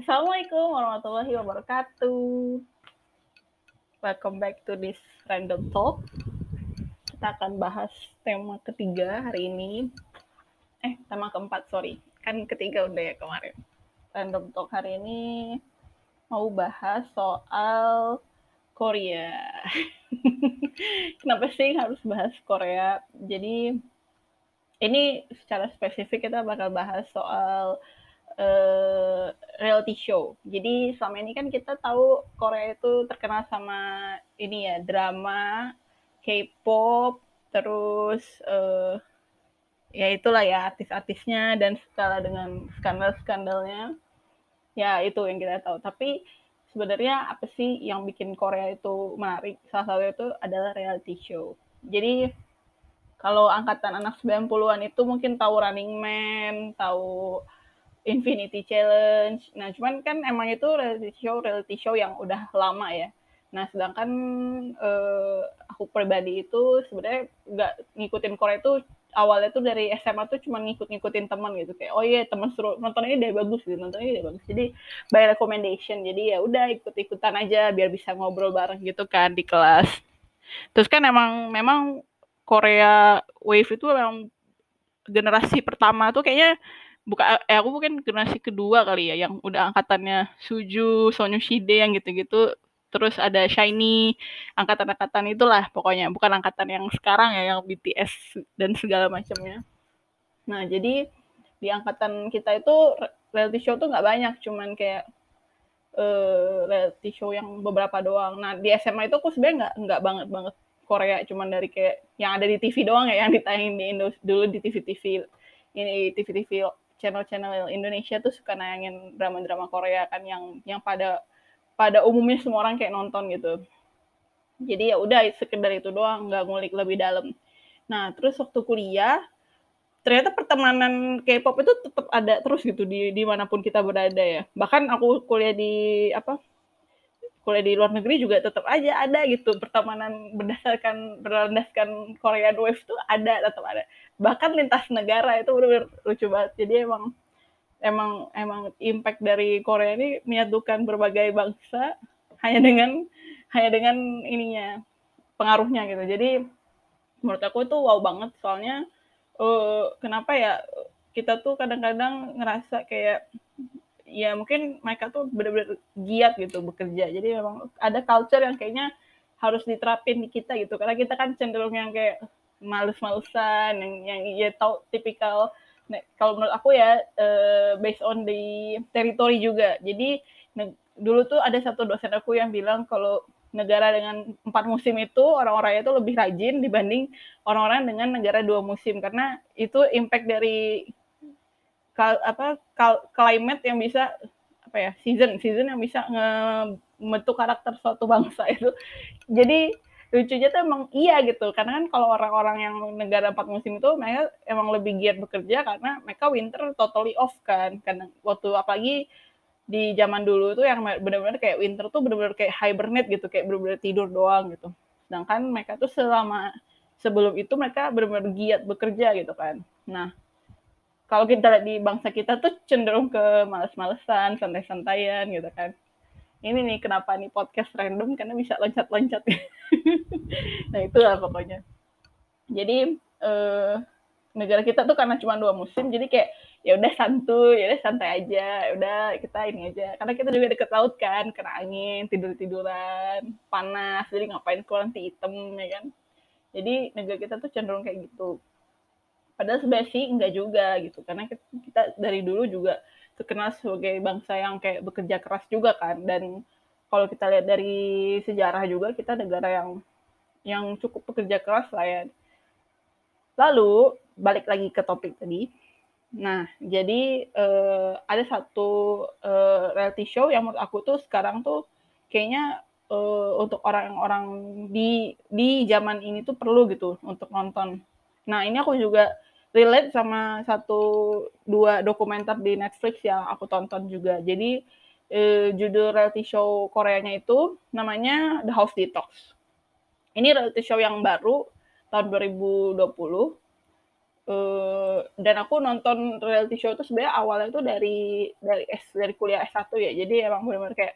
Assalamualaikum warahmatullahi wabarakatuh. Welcome back to this random talk. Kita akan bahas tema ketiga hari ini. Eh, tema keempat, sorry. Kan ketiga udah ya kemarin. Random talk hari ini mau bahas soal Korea. Kenapa sih harus bahas Korea? Jadi ini secara spesifik kita bakal bahas soal uh, reality show. Jadi selama ini kan kita tahu Korea itu terkenal sama ini ya drama, K-pop, terus uh, ya itulah ya artis-artisnya dan skala dengan skandal-skandalnya. Ya itu yang kita tahu. Tapi sebenarnya apa sih yang bikin Korea itu menarik? Salah satu itu adalah reality show. Jadi kalau angkatan anak 90-an itu mungkin tahu Running Man, tahu Infinity Challenge. Nah, cuman kan emang itu reality show reality show yang udah lama ya. Nah, sedangkan uh, aku pribadi itu sebenarnya nggak ngikutin Korea itu awalnya tuh dari SMA tuh cuma ngikut-ngikutin teman gitu kayak oh iya teman suruh nonton ini deh bagus gitu nonton ini deh bagus jadi by recommendation jadi ya udah ikut-ikutan aja biar bisa ngobrol bareng gitu kan di kelas terus kan emang memang Korea Wave itu memang generasi pertama tuh kayaknya buka eh aku mungkin generasi kedua kali ya yang udah angkatannya Suju, Shide yang gitu-gitu. Terus ada Shiny, angkatan-angkatan itulah pokoknya, bukan angkatan yang sekarang ya yang BTS dan segala macamnya. Nah, jadi di angkatan kita itu reality show tuh nggak banyak, cuman kayak uh, reality show yang beberapa doang. Nah, di SMA itu aku sebenarnya nggak nggak banget banget Korea, cuman dari kayak yang ada di TV doang ya, yang ditayangin di Indo dulu di TV-TV ini TV-TV channel-channel Indonesia tuh suka nayangin drama-drama Korea kan yang yang pada pada umumnya semua orang kayak nonton gitu. Jadi ya udah sekedar itu doang, nggak ngulik lebih dalam. Nah, terus waktu kuliah ternyata pertemanan K-pop itu tetap ada terus gitu di di mana pun kita berada ya. Bahkan aku kuliah di apa kuliah di luar negeri juga tetap aja ada gitu. Pertemanan berdasarkan berlandaskan Korean Wave tuh ada tetap ada. Bahkan lintas negara itu benar-benar lucu banget. Jadi emang emang emang impact dari Korea ini menyatukan berbagai bangsa hanya dengan hanya dengan ininya pengaruhnya gitu. Jadi menurut aku itu wow banget. Soalnya uh, kenapa ya kita tuh kadang-kadang ngerasa kayak ya mungkin mereka tuh benar-benar giat gitu bekerja. Jadi memang ada culture yang kayaknya harus diterapin di kita gitu. Karena kita kan cenderung yang kayak males-malesan, yang yang ya tau tipikal nah, kalau menurut aku ya uh, based on the territory juga. Jadi dulu tuh ada satu dosen aku yang bilang kalau negara dengan empat musim itu orang-orangnya itu lebih rajin dibanding orang-orang dengan negara dua musim karena itu impact dari apa climate yang bisa apa ya season season yang bisa ngebentuk karakter suatu bangsa itu. Jadi lucunya tuh emang iya gitu. Karena kan kalau orang-orang yang negara empat musim itu mereka emang lebih giat bekerja karena mereka winter totally off kan. Karena waktu apalagi di zaman dulu tuh yang benar-benar kayak winter tuh benar-benar kayak hibernate gitu kayak benar-benar tidur doang gitu. Sedangkan mereka tuh selama sebelum itu mereka benar-benar giat bekerja gitu kan. Nah kalau kita lihat di bangsa kita tuh cenderung ke males-malesan, santai-santaian gitu kan. Ini nih kenapa nih podcast random karena bisa loncat-loncat. nah itulah pokoknya. Jadi eh, negara kita tuh karena cuma dua musim, jadi kayak ya udah santuy, ya udah santai aja, ya udah kita ini aja. Karena kita juga deket laut kan, kena angin, tidur tiduran, panas, jadi ngapain keluar nanti hitam ya kan. Jadi negara kita tuh cenderung kayak gitu Padahal sebenarnya sih enggak juga gitu, karena kita dari dulu juga terkenal sebagai bangsa yang kayak bekerja keras juga kan. Dan kalau kita lihat dari sejarah juga kita negara yang yang cukup bekerja keras lah ya. Lalu balik lagi ke topik tadi. Nah, jadi uh, ada satu uh, reality show yang menurut aku tuh sekarang tuh kayaknya uh, untuk orang-orang di di zaman ini tuh perlu gitu untuk nonton. Nah, ini aku juga relate sama satu dua dokumenter di Netflix yang aku tonton juga. Jadi eh, judul reality show Koreanya itu namanya The House Detox. Ini reality show yang baru tahun 2020. uh, dan aku nonton reality show itu sebenarnya awalnya tuh dari dari S dari kuliah S1 ya. Jadi emang benar-benar kayak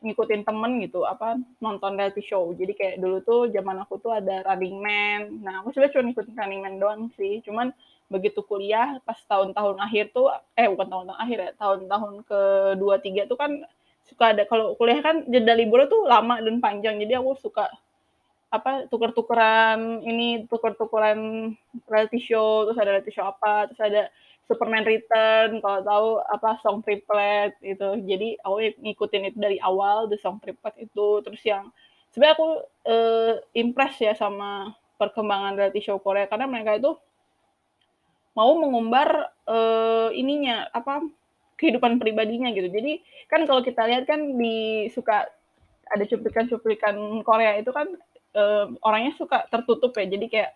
ngikutin temen gitu apa nonton reality show. Jadi kayak dulu tuh zaman aku tuh ada Running Man. Nah aku sebenarnya cuma ngikutin Running Man doang sih. Cuman begitu kuliah pas tahun-tahun akhir tuh eh bukan tahun-tahun akhir ya tahun-tahun ke dua tiga tuh kan suka ada kalau kuliah kan jeda libur tuh lama dan panjang. Jadi aku suka apa tuker-tukeran ini tuker-tukeran reality show terus ada reality show apa terus ada Superman Return kalau tahu apa song triplet itu. Jadi aku ngikutin itu dari awal the song triplet itu. Terus yang sebenarnya aku uh, impress ya sama perkembangan reality show Korea. Karena mereka itu mau mengumbar uh, ininya apa kehidupan pribadinya gitu. Jadi kan kalau kita lihat kan di suka ada cuplikan-cuplikan Korea itu kan uh, orangnya suka tertutup ya. Jadi kayak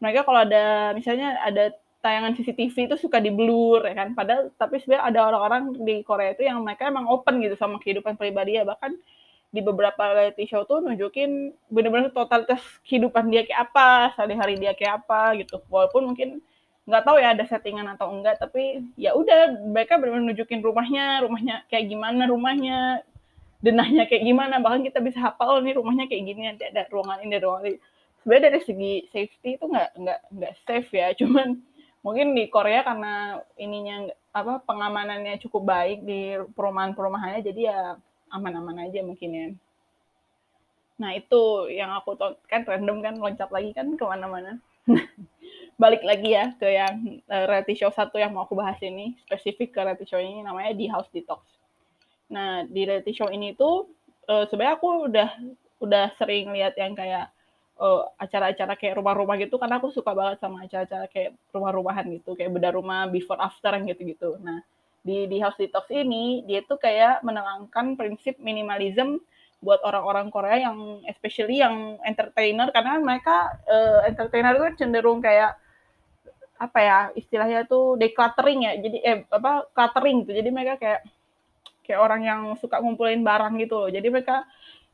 mereka kalau ada misalnya ada tayangan CCTV itu suka di blur ya kan? Padahal tapi sebenarnya ada orang-orang di Korea itu yang mereka emang open gitu sama kehidupan pribadi ya. Bahkan di beberapa reality show tuh nunjukin bener-bener totalitas kehidupan dia kayak apa sehari-hari dia kayak apa gitu. Walaupun mungkin nggak tahu ya ada settingan atau enggak tapi ya udah mereka benar-benar nunjukin rumahnya rumahnya kayak gimana rumahnya denahnya kayak gimana. Bahkan kita bisa hafal nih rumahnya kayak gini nanti ada ruangan ini ruangan ini. Sebenarnya dari segi safety itu nggak nggak nggak safe ya. Cuman mungkin di Korea karena ininya apa pengamanannya cukup baik di perumahan-perumahannya jadi ya aman-aman aja mungkin ya. Nah itu yang aku kan random kan loncat lagi kan ke mana-mana. Balik lagi ya ke yang uh, reality show satu yang mau aku bahas ini spesifik ke reality show ini namanya di House Detox. Nah di reality show ini tuh uh, sebenarnya aku udah udah sering lihat yang kayak uh, acara-acara kayak rumah-rumah gitu karena aku suka banget sama acara-acara kayak rumah-rumahan gitu kayak beda rumah before after gitu-gitu. Nah di di House Detox ini dia tuh kayak menerangkan prinsip minimalism buat orang-orang Korea yang especially yang entertainer karena mereka uh, entertainer itu cenderung kayak apa ya istilahnya tuh decluttering ya jadi eh apa cluttering gitu. Jadi mereka kayak kayak orang yang suka ngumpulin barang gitu loh. Jadi mereka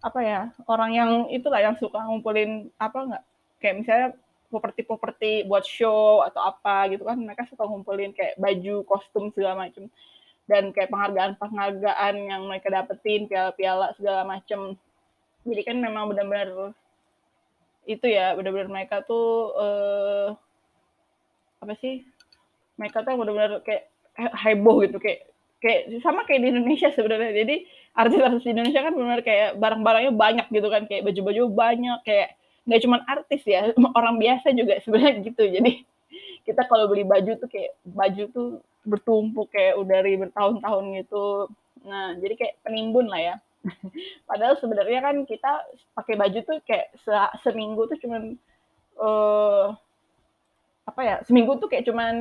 apa ya orang yang itulah yang suka ngumpulin apa enggak kayak misalnya properti-properti buat show atau apa gitu kan mereka suka ngumpulin kayak baju kostum segala macam dan kayak penghargaan-penghargaan yang mereka dapetin piala-piala segala macam jadi kan memang benar-benar itu ya benar-benar mereka tuh eh, apa sih? Mereka tuh benar-benar kayak heboh gitu kayak kayak sama kayak di Indonesia sebenarnya. Jadi artis-artis di Indonesia kan benar kayak barang-barangnya banyak gitu kan. Kayak baju-baju banyak kayak nggak cuma artis ya orang biasa juga sebenarnya gitu. Jadi kita kalau beli baju tuh kayak baju tuh bertumpuk kayak udah dari bertahun-tahun gitu. Nah jadi kayak penimbun lah ya. Padahal sebenarnya kan kita pakai baju tuh kayak se seminggu tuh cuman uh, apa ya seminggu tuh kayak cuman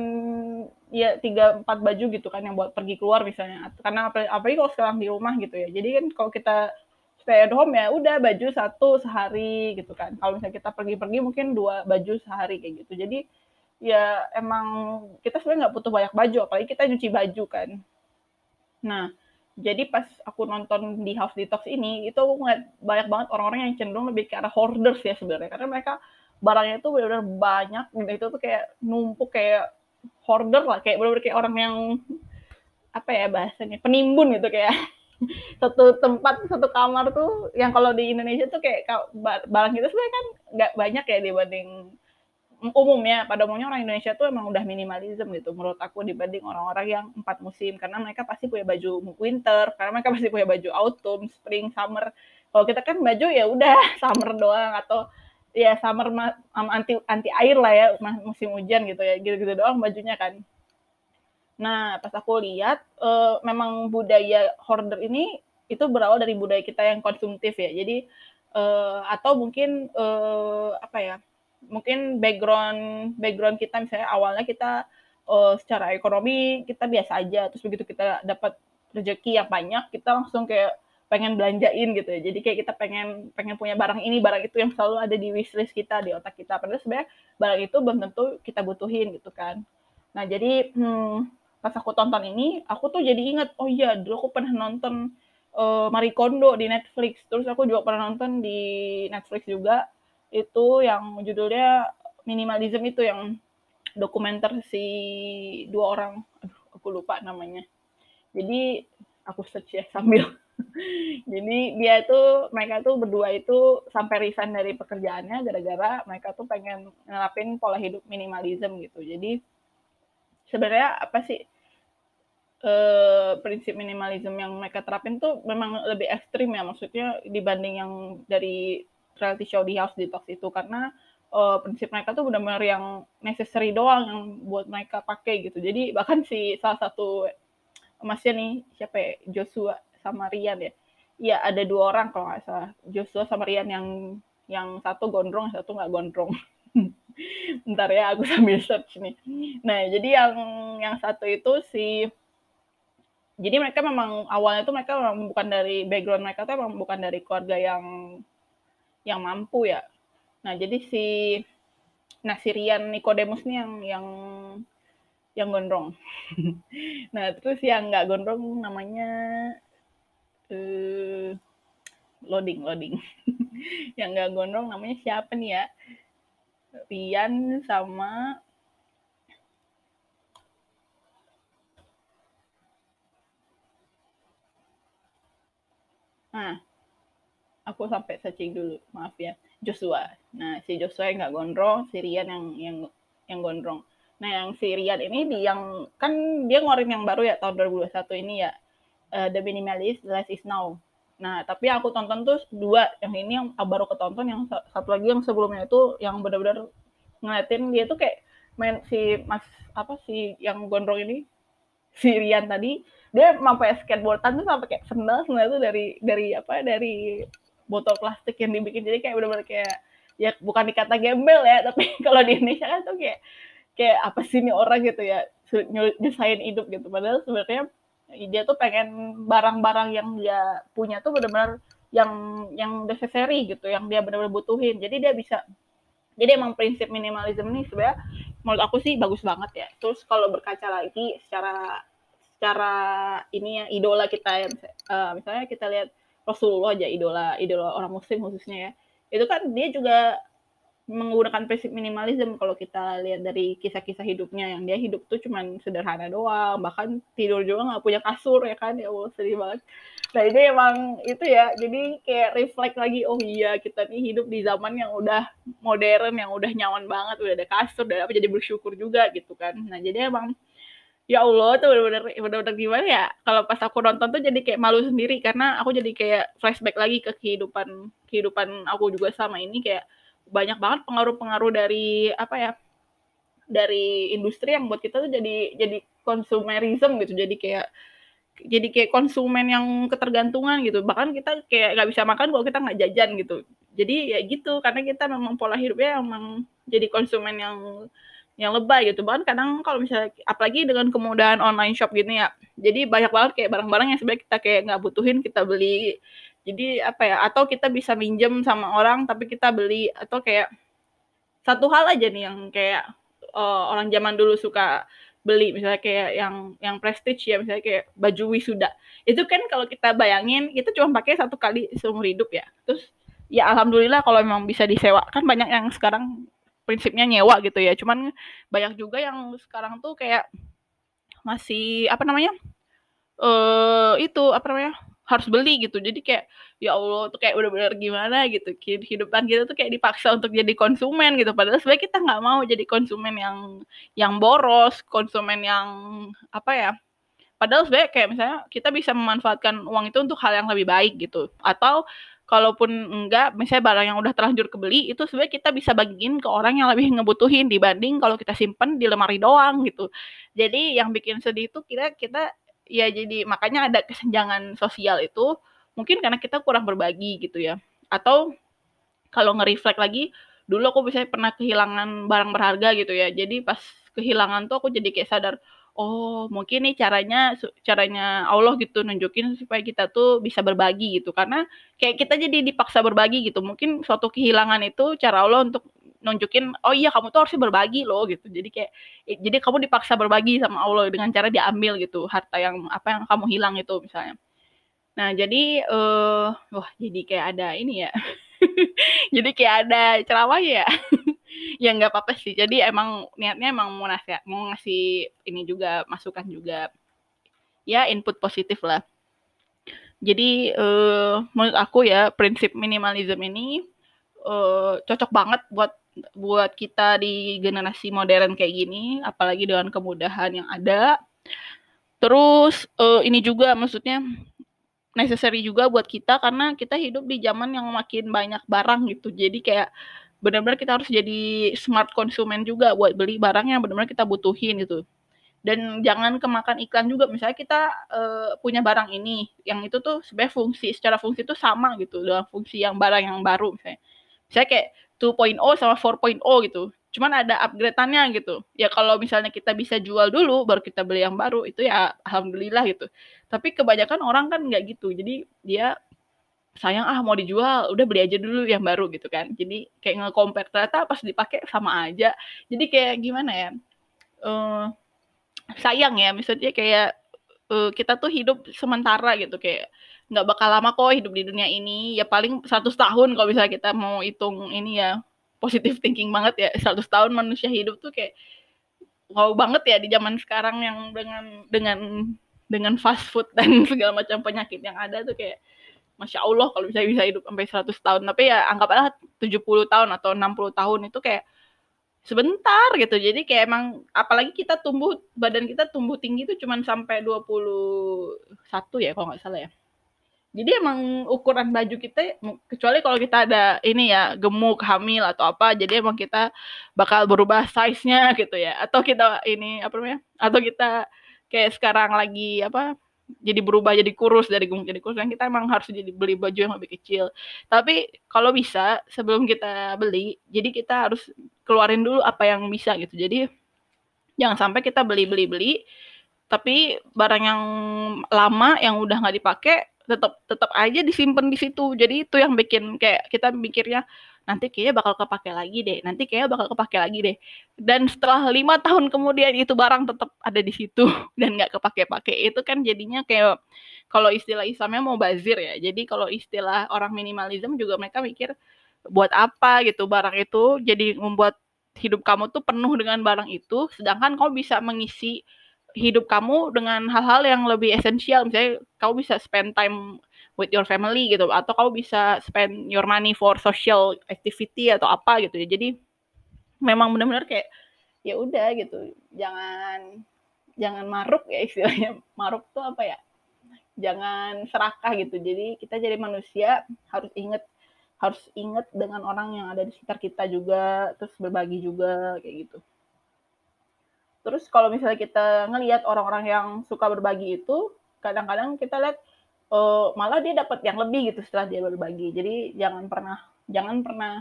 ya tiga empat baju gitu kan yang buat pergi keluar misalnya. Karena apa apalagi kalau sekarang di rumah gitu ya. Jadi kan kalau kita stay at home ya udah baju satu sehari gitu kan. Kalau misalnya kita pergi-pergi mungkin dua baju sehari kayak gitu. Jadi ya emang kita sebenarnya nggak butuh banyak baju apalagi kita nyuci baju kan. Nah jadi pas aku nonton di House Detox ini itu aku ngeliat banyak banget orang-orang yang cenderung lebih ke arah hoarders ya sebenarnya. Karena mereka barangnya itu benar-benar banyak gitu itu tuh kayak numpuk kayak hoarder lah kayak benar-benar kayak orang yang apa ya bahasanya penimbun gitu kayak satu tempat satu kamar tuh yang kalau di Indonesia tuh kayak barang itu sebenarnya kan nggak banyak ya dibanding umumnya. Pada umumnya orang Indonesia tuh emang udah minimalism gitu menurut aku dibanding orang-orang yang empat musim. Karena mereka pasti punya baju winter karena mereka pasti punya baju autumn spring summer. Kalau kita kan baju ya udah summer doang atau ya summer anti anti air lah ya musim hujan gitu ya gitu-gitu doang bajunya kan. Nah pas aku lihat uh, memang budaya hoarder ini itu berawal dari budaya kita yang konsumtif ya. Jadi uh, atau mungkin uh, apa ya mungkin background background kita misalnya awalnya kita uh, secara ekonomi kita biasa aja terus begitu kita dapat rezeki yang banyak kita langsung kayak pengen belanjain gitu ya. Jadi kayak kita pengen pengen punya barang ini, barang itu yang selalu ada di wishlist kita, di otak kita. Padahal sebenarnya barang itu belum tentu kita butuhin gitu kan. Nah, jadi hmm, pas aku tonton ini, aku tuh jadi ingat, oh iya, dulu aku pernah nonton uh, Marie Kondo di Netflix. Terus aku juga pernah nonton di Netflix juga itu yang judulnya minimalism itu yang dokumenter si dua orang aduh aku lupa namanya jadi aku search ya sambil jadi dia tuh mereka tuh berdua itu sampai resign dari pekerjaannya gara-gara mereka tuh pengen nerapin pola hidup minimalism gitu. Jadi sebenarnya apa sih eh, prinsip minimalism yang mereka terapin tuh memang lebih ekstrim ya maksudnya dibanding yang dari reality show di House Detox itu. Karena uh, prinsip mereka tuh benar-benar yang necessary doang yang buat mereka pakai gitu. Jadi bahkan si salah satu masnya nih siapa ya? Joshua sama Rian ya. Iya ada dua orang kalau nggak salah Joshua sama Rian yang yang satu gondrong, satu nggak gondrong. Bentar ya aku sambil search nih. Nah jadi yang yang satu itu si jadi mereka memang awalnya tuh mereka memang bukan dari background mereka tuh memang bukan dari keluarga yang yang mampu ya Nah, jadi si Nasirian Nikodemus nih yang yang yang gondrong. nah, terus yang nggak gondrong namanya uh, loading loading. yang nggak gondrong namanya siapa nih ya? Rian sama Nah, aku sampai searching dulu, maaf ya. Joshua. Nah, si Joshua yang nggak gondrong, si Rian yang yang yang gondrong. Nah, yang si Rian ini di yang kan dia ngeluarin yang baru ya tahun 2021 ini ya. Uh, The Minimalist, Less Is Now. Nah, tapi aku tonton tuh dua. Yang ini yang baru ketonton, yang satu lagi yang sebelumnya itu yang benar-benar ngeliatin dia tuh kayak main si Mas apa sih yang gondrong ini si Rian tadi dia sampai skateboardan tuh sampai kayak sendal sendal tuh dari dari apa dari botol plastik yang dibikin jadi kayak benar-benar kayak ya bukan dikata gembel ya tapi kalau di Indonesia kan tuh kayak kayak apa sih ini orang gitu ya nyusahin hidup gitu padahal sebenarnya dia tuh pengen barang-barang yang dia punya tuh benar-benar yang yang necessary gitu yang dia benar-benar butuhin. Jadi dia bisa jadi emang prinsip minimalism ini sebenarnya menurut aku sih bagus banget ya. Terus kalau berkaca lagi secara secara ini ya idola kita ya uh, misalnya kita lihat Rasulullah aja idola idola orang muslim khususnya ya. Itu kan dia juga menggunakan prinsip minimalisme. Kalau kita lihat dari kisah-kisah hidupnya yang dia hidup tuh cuman sederhana doang bahkan tidur juga nggak punya kasur ya kan? Ya Allah sedih banget. Nah ini emang itu ya jadi kayak reflect lagi oh iya kita nih hidup di zaman yang udah modern yang udah nyaman banget udah ada kasur udah apa jadi bersyukur juga gitu kan. Nah jadi emang ya Allah tuh bener-bener bener-bener gimana ya? Kalau pas aku nonton tuh jadi kayak malu sendiri karena aku jadi kayak flashback lagi ke kehidupan kehidupan aku juga sama ini kayak banyak banget pengaruh-pengaruh dari apa ya dari industri yang buat kita tuh jadi jadi konsumerism gitu. Jadi kayak jadi kayak konsumen yang ketergantungan gitu. Bahkan kita kayak nggak bisa makan kalau kita nggak jajan gitu. Jadi ya gitu karena kita memang pola hidupnya memang jadi konsumen yang yang lebay gitu. Bahkan kadang kalau misalnya apalagi dengan kemudahan online shop gini ya jadi banyak banget kayak barang-barang yang sebenarnya kita kayak nggak butuhin kita beli jadi apa ya atau kita bisa minjem sama orang tapi kita beli atau kayak satu hal aja nih yang kayak uh, orang zaman dulu suka beli misalnya kayak yang yang prestige ya misalnya kayak baju wisuda itu kan kalau kita bayangin kita cuma pakai satu kali seumur hidup ya terus ya alhamdulillah kalau memang bisa disewa kan banyak yang sekarang prinsipnya nyewa gitu ya. Cuman banyak juga yang sekarang tuh kayak masih apa namanya? Eh itu apa namanya? Harus beli gitu. Jadi kayak ya Allah tuh kayak bener-bener gimana gitu. Kehidupan kita tuh kayak dipaksa untuk jadi konsumen gitu. Padahal sebenarnya kita nggak mau jadi konsumen yang yang boros, konsumen yang apa ya? Padahal sebenarnya kayak misalnya kita bisa memanfaatkan uang itu untuk hal yang lebih baik gitu. Atau kalaupun enggak misalnya barang yang udah terlanjur kebeli itu sebenarnya kita bisa bagiin ke orang yang lebih ngebutuhin dibanding kalau kita simpen di lemari doang gitu jadi yang bikin sedih itu kita kita ya jadi makanya ada kesenjangan sosial itu mungkin karena kita kurang berbagi gitu ya. Atau kalau nge-reflect lagi dulu aku bisa pernah kehilangan barang berharga gitu ya. Jadi pas kehilangan tuh aku jadi kayak sadar oh mungkin nih caranya caranya Allah gitu nunjukin supaya kita tuh bisa berbagi gitu. Karena kayak kita jadi dipaksa berbagi gitu. Mungkin suatu kehilangan itu cara Allah untuk nunjukin oh iya kamu tuh harusnya berbagi loh gitu. Jadi kayak jadi kamu dipaksa berbagi sama Allah dengan cara diambil gitu harta yang apa yang kamu hilang itu misalnya. Nah jadi uh, wah jadi kayak ada ini ya. Jadi kayak ada ceramah ya? Ya nggak apa-apa sih. Jadi emang niatnya emang mau ngasih mau ngasih ini juga masukan juga. Ya input positif lah. Jadi uh, menurut aku ya prinsip minimalism ini uh, cocok banget buat buat kita di generasi modern kayak gini apalagi dengan kemudahan yang ada. Terus uh, ini juga maksudnya necessary juga buat kita karena kita hidup di zaman yang makin banyak barang gitu. Jadi kayak benar-benar kita harus jadi smart konsumen juga buat beli barang yang benar-benar kita butuhin gitu. Dan jangan kemakan iklan juga. Misalnya kita uh, punya barang ini yang itu tuh sebenarnya fungsi secara fungsi itu sama gitu dengan fungsi yang barang yang baru misalnya. Misalnya kayak 2.0 sama 4.0 gitu. Cuman ada upgrade-annya gitu. Ya kalau misalnya kita bisa jual dulu baru kita beli yang baru itu ya alhamdulillah gitu. Tapi kebanyakan orang kan nggak gitu. Jadi dia sayang ah mau dijual udah beli aja dulu yang baru gitu kan. Jadi kayak nge-compare ternyata pas dipakai sama aja. Jadi kayak gimana ya uh, sayang ya. Misalnya kayak uh, kita tuh hidup sementara gitu. Kayak nggak bakal lama kok hidup di dunia ini ya paling 100 tahun kalau misalnya kita mau hitung ini ya positif thinking banget ya 100 tahun manusia hidup tuh kayak wow banget ya di zaman sekarang yang dengan dengan dengan fast food dan segala macam penyakit yang ada tuh kayak Masya Allah kalau bisa bisa hidup sampai 100 tahun. Tapi ya anggaplah 70 tahun atau 60 tahun itu kayak sebentar gitu. Jadi kayak emang apalagi kita tumbuh badan kita tumbuh tinggi itu cuma sampai 21 ya kalau nggak salah ya. Jadi emang ukuran baju kita kecuali kalau kita ada ini ya gemuk, hamil atau apa, jadi emang kita bakal berubah size-nya gitu ya. Atau kita ini apa namanya? Atau kita kayak sekarang lagi apa jadi berubah jadi kurus dari gemuk jadi kurus kan kita emang harus jadi beli baju yang lebih kecil tapi kalau bisa sebelum kita beli jadi kita harus keluarin dulu apa yang bisa gitu jadi jangan sampai kita beli beli beli tapi barang yang lama yang udah nggak dipakai tetap tetap aja disimpan di situ. Jadi itu yang bikin kayak kita mikirnya nanti kayaknya bakal kepake lagi deh nanti kayaknya bakal kepake lagi deh. Dan setelah lima tahun kemudian itu barang tetap ada di situ dan nggak kepake-pake. Itu kan jadinya kayak kalau istilah Islamnya mau bazir ya. Jadi kalau istilah orang minimalism juga mereka mikir buat apa gitu barang itu? Jadi membuat hidup kamu tuh penuh dengan barang itu. Sedangkan kamu bisa mengisi hidup kamu dengan hal-hal yang lebih esensial. Misalnya kamu bisa spend time with your family gitu atau kamu bisa spend your money for social activity atau apa gitu ya. Jadi memang benar-benar kayak ya udah gitu. Jangan jangan maruk ya istilahnya. Maruk tuh apa ya? Jangan serakah gitu. Jadi kita jadi manusia harus inget harus inget dengan orang yang ada di sekitar kita juga terus berbagi juga kayak gitu terus kalau misalnya kita ngelihat orang-orang yang suka berbagi itu kadang-kadang kita lihat uh, malah dia dapat yang lebih gitu setelah dia berbagi. Jadi jangan pernah jangan pernah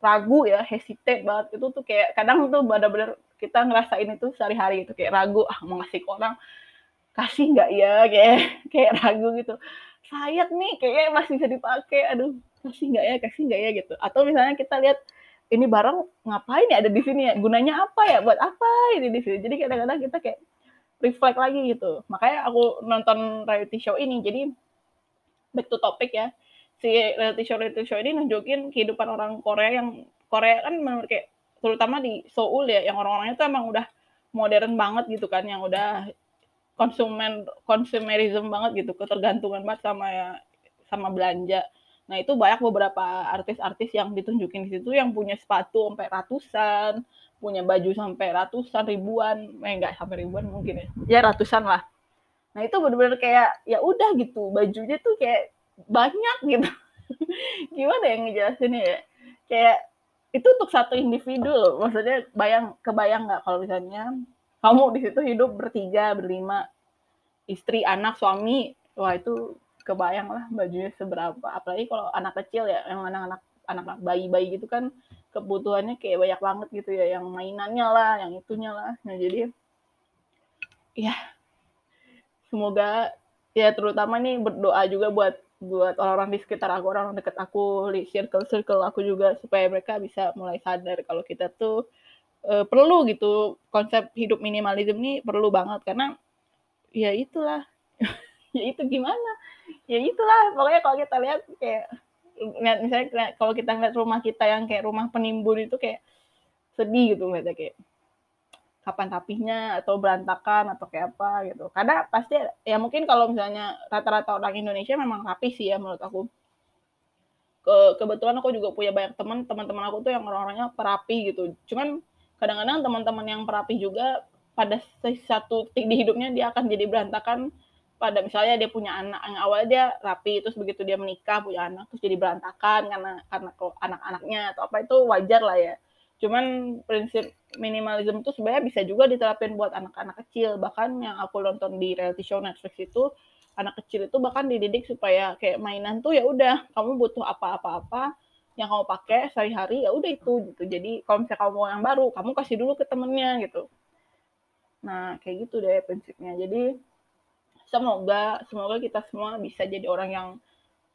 ragu ya, hesitate banget. Itu tuh kayak kadang tuh benar-benar kita ngerasain itu sehari-hari itu kayak ragu ah mau ngasih ke orang kasih nggak ya? Kayak kayak ragu gitu. Sayang nih kayaknya masih bisa dipakai. Aduh kasih nggak ya kasih nggak ya gitu. Atau misalnya kita lihat ini barang ngapain ya ada di sini ya? Gunanya apa ya? Buat apa ini di sini? Jadi kadang-kadang kita kayak reflect lagi gitu. Makanya aku nonton reality show ini. Jadi back to topic ya. Si reality show reality show ini nunjukin kehidupan orang Korea yang Korea kan menurut kayak terutama di Seoul ya yang orang-orangnya tuh emang udah modern banget gitu kan yang udah konsumen konsumerism banget gitu ketergantungan banget sama ya sama belanja nah itu banyak beberapa artis-artis yang ditunjukin di situ yang punya sepatu sampai ratusan punya baju sampai ratusan ribuan eh enggak sampai ribuan mungkin ya ya ratusan lah Nah itu bener-bener kayak ya udah gitu bajunya tuh kayak banyak gitu. Gimana yang ngejelasinnya ya? Kayak itu untuk satu individu loh. Maksudnya bayang kebayang nggak kalau misalnya kamu di situ hidup bertiga, berlima, istri, anak, suami, wah itu kebayang lah bajunya seberapa. Apalagi kalau anak kecil ya, yang anak-anak anak bayi-bayi gitu kan kebutuhannya kayak banyak banget gitu ya, yang mainannya lah, yang itunya lah. Nah jadi ya semoga ya terutama nih berdoa juga buat buat orang-orang di sekitar aku, orang dekat aku, di circle-circle aku juga supaya mereka bisa mulai sadar kalau kita tuh e, perlu gitu konsep hidup minimalism ini perlu banget karena ya itulah ya itu gimana ya itulah pokoknya kalau kita lihat kayak lihat misalnya kalau kita ngeliat rumah kita yang kayak rumah penimbun itu kayak sedih gitu ngeliatnya kayak kapan rapihnya atau berantakan atau kayak apa gitu. Karena pasti ya mungkin kalau misalnya rata-rata orang Indonesia memang rapi sih ya menurut aku. Ke, kebetulan aku juga punya banyak teman, teman-teman aku tuh yang orang-orangnya perapi gitu. Cuman kadang-kadang teman-teman yang perapi juga pada satu titik di hidupnya dia akan jadi berantakan pada misalnya dia punya anak yang awalnya dia rapi terus begitu dia menikah punya anak terus jadi berantakan karena karena anak-anaknya atau apa itu wajar lah ya. Cuman prinsip minimalism itu sebenarnya bisa juga diterapin buat anak-anak kecil. Bahkan yang aku nonton di reality show Netflix itu anak kecil itu bahkan dididik supaya kayak mainan tuh ya udah kamu butuh apa-apa-apa yang kamu pakai sehari-hari ya udah itu gitu. Jadi kalau misalnya kamu mau yang baru kamu kasih dulu ke temennya gitu. Nah kayak gitu deh prinsipnya. Jadi semoga semoga kita semua bisa jadi orang yang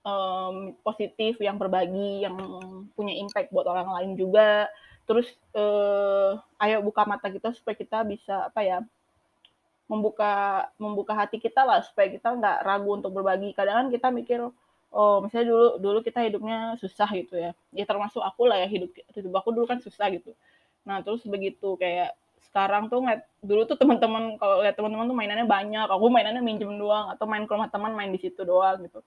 um, positif yang berbagi yang punya impact buat orang lain juga. Terus uh, ayo buka mata kita supaya kita bisa apa ya membuka membuka hati kita lah supaya kita nggak ragu untuk berbagi. Kadang kan kita mikir oh misalnya dulu dulu kita hidupnya susah gitu ya. Ya termasuk aku lah ya hidup hidup aku dulu kan susah gitu. Nah terus begitu kayak sekarang tuh ngeliat dulu tuh teman-teman kalau lihat teman-teman tuh mainannya banyak aku mainannya minjem doang atau main ke rumah teman main di situ doang gitu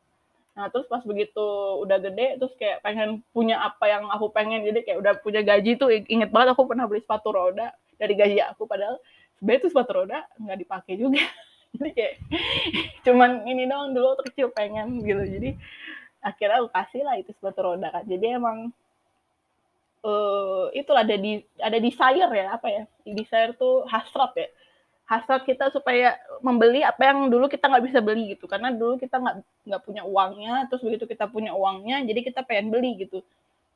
Nah, terus pas begitu udah gede, terus kayak pengen punya apa yang aku pengen. Jadi kayak udah punya gaji tuh, inget banget aku pernah beli sepatu roda dari gaji aku. Padahal sebenarnya sepatu roda nggak dipakai juga. Jadi kayak cuman ini doang dulu waktu kecil pengen gitu. Jadi akhirnya aku kasih lah itu sepatu roda kan. Jadi emang uh, itulah ada di ada desire ya apa ya? Desire tuh hasrat ya. Hasrat kita supaya membeli apa yang dulu kita nggak bisa beli gitu. Karena dulu kita nggak nggak punya uangnya terus begitu kita punya uangnya jadi kita pengen beli gitu.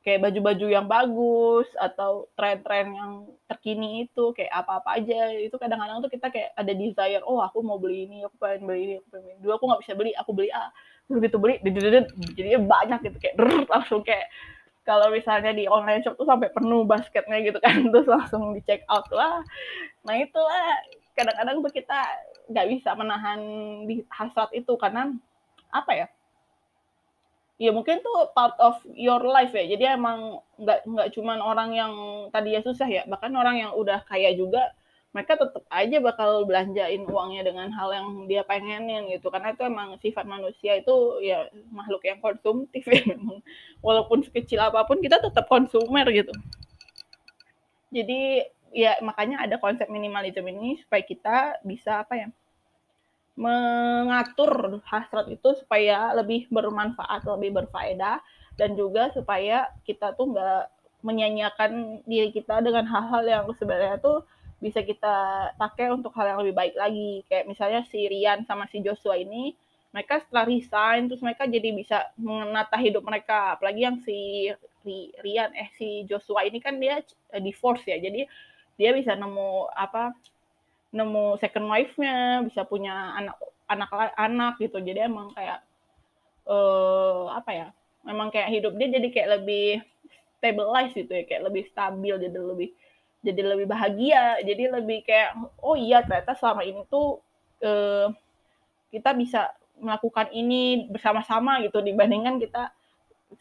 Kayak baju-baju yang bagus atau tren-tren yang terkini itu kayak apa-apa aja. Itu kadang-kadang tuh kita kayak ada desire oh aku mau beli ini aku pengen beli ini aku pengen beli. dulu aku nggak bisa beli aku beli A. Terus begitu beli jadi banyak gitu kayak langsung kayak kalau misalnya di online shop tuh sampai penuh basketnya gitu kan terus langsung di check out lah nah itulah. Kadang-kadang tuh kita nggak bisa menahan di hasrat itu karena apa ya? Ya mungkin tuh part of your life ya jadi emang nggak nggak cuman orang yang tadi ya susah ya bahkan orang yang udah kaya juga mereka tetap aja bakal belanjain uangnya dengan hal yang dia pengenin gitu. Karena itu emang sifat manusia itu ya makhluk yang konsumtif ya memang. Walaupun sekecil apa pun kita tetap konsumer gitu. Jadi ya makanya ada konsep minimalism ini supaya kita bisa apa ya mengatur hasrat itu supaya lebih bermanfaat, lebih berfaedah dan juga supaya kita tuh nggak menyanyiakan diri kita dengan hal-hal yang sebenarnya tuh bisa kita pakai untuk hal yang lebih baik lagi. Kayak misalnya si Rian sama si Joshua ini, mereka setelah resign terus mereka jadi bisa menata hidup mereka. Apalagi yang si Rian eh si Joshua ini kan dia divorce ya. Jadi dia bisa nemu apa nemu second wife-nya bisa punya anak anak anak gitu jadi emang kayak uh, apa ya memang kayak hidup dia jadi kayak lebih stabilize gitu ya kayak lebih stabil jadi lebih jadi lebih bahagia jadi lebih kayak oh iya ternyata selama ini tuh uh, kita bisa melakukan ini bersama-sama gitu dibandingkan kita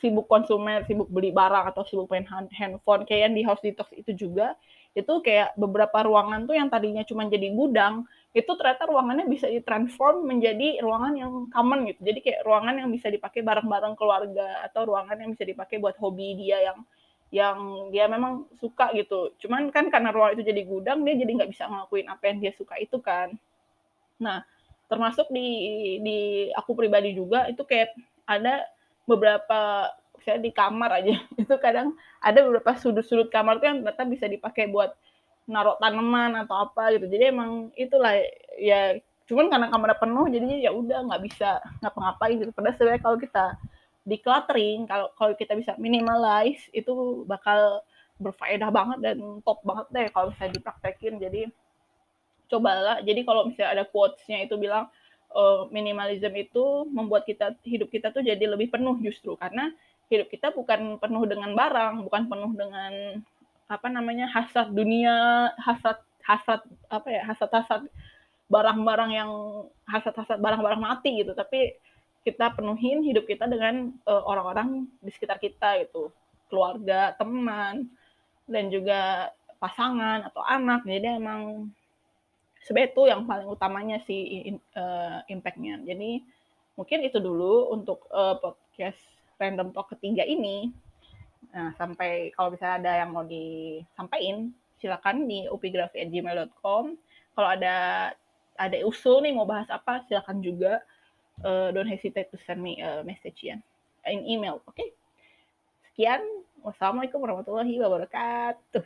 sibuk konsumer, sibuk beli barang atau sibuk main handphone. Kayak yang di house detox itu juga itu kayak beberapa ruangan tuh yang tadinya cuma jadi gudang itu ternyata ruangannya bisa ditransform menjadi ruangan yang common gitu. Jadi kayak ruangan yang bisa dipakai bareng-bareng keluarga atau ruangan yang bisa dipakai buat hobi dia yang yang dia memang suka gitu. Cuman kan karena ruang itu jadi gudang dia jadi nggak bisa ngelakuin apa yang dia suka itu kan. Nah termasuk di di aku pribadi juga itu kayak ada beberapa saya di kamar aja itu kadang ada beberapa sudut-sudut kamar tuh yang ternyata bisa dipakai buat naruh tanaman atau apa gitu. Jadi emang itulah ya cuman karena kamarnya penuh jadinya ya udah nggak bisa ngapa-ngapain gitu. Padahal sebenarnya kalau kita decluttering kalau kalau kita bisa minimalize itu bakal berfaedah banget dan top banget deh kalau misalnya dipraktekin. Jadi cobalah. Jadi kalau misalnya ada quotesnya itu bilang uh, minimalism itu membuat kita hidup kita tuh jadi lebih penuh justru. Karena hidup kita bukan penuh dengan barang, bukan penuh dengan apa namanya hasrat dunia, hasrat hasrat apa ya hasrat-hasrat barang-barang yang hasrat-hasrat barang-barang mati gitu, tapi kita penuhin hidup kita dengan uh, orang-orang di sekitar kita gitu, keluarga, teman, dan juga pasangan atau anak. Jadi emang sebenarnya itu yang paling utamanya sih uh, impact-nya. Jadi mungkin itu dulu untuk uh, podcast random talk ketiga ini. Nah, sampai kalau misalnya ada yang mau disampaikan, silakan di upigrafi@gmail.com. Kalau ada ada usul nih mau bahas apa, silakan juga. Uh, don't hesitate to send me a message ya, in email, oke? Okay? Sekian, wassalamualaikum warahmatullahi wabarakatuh.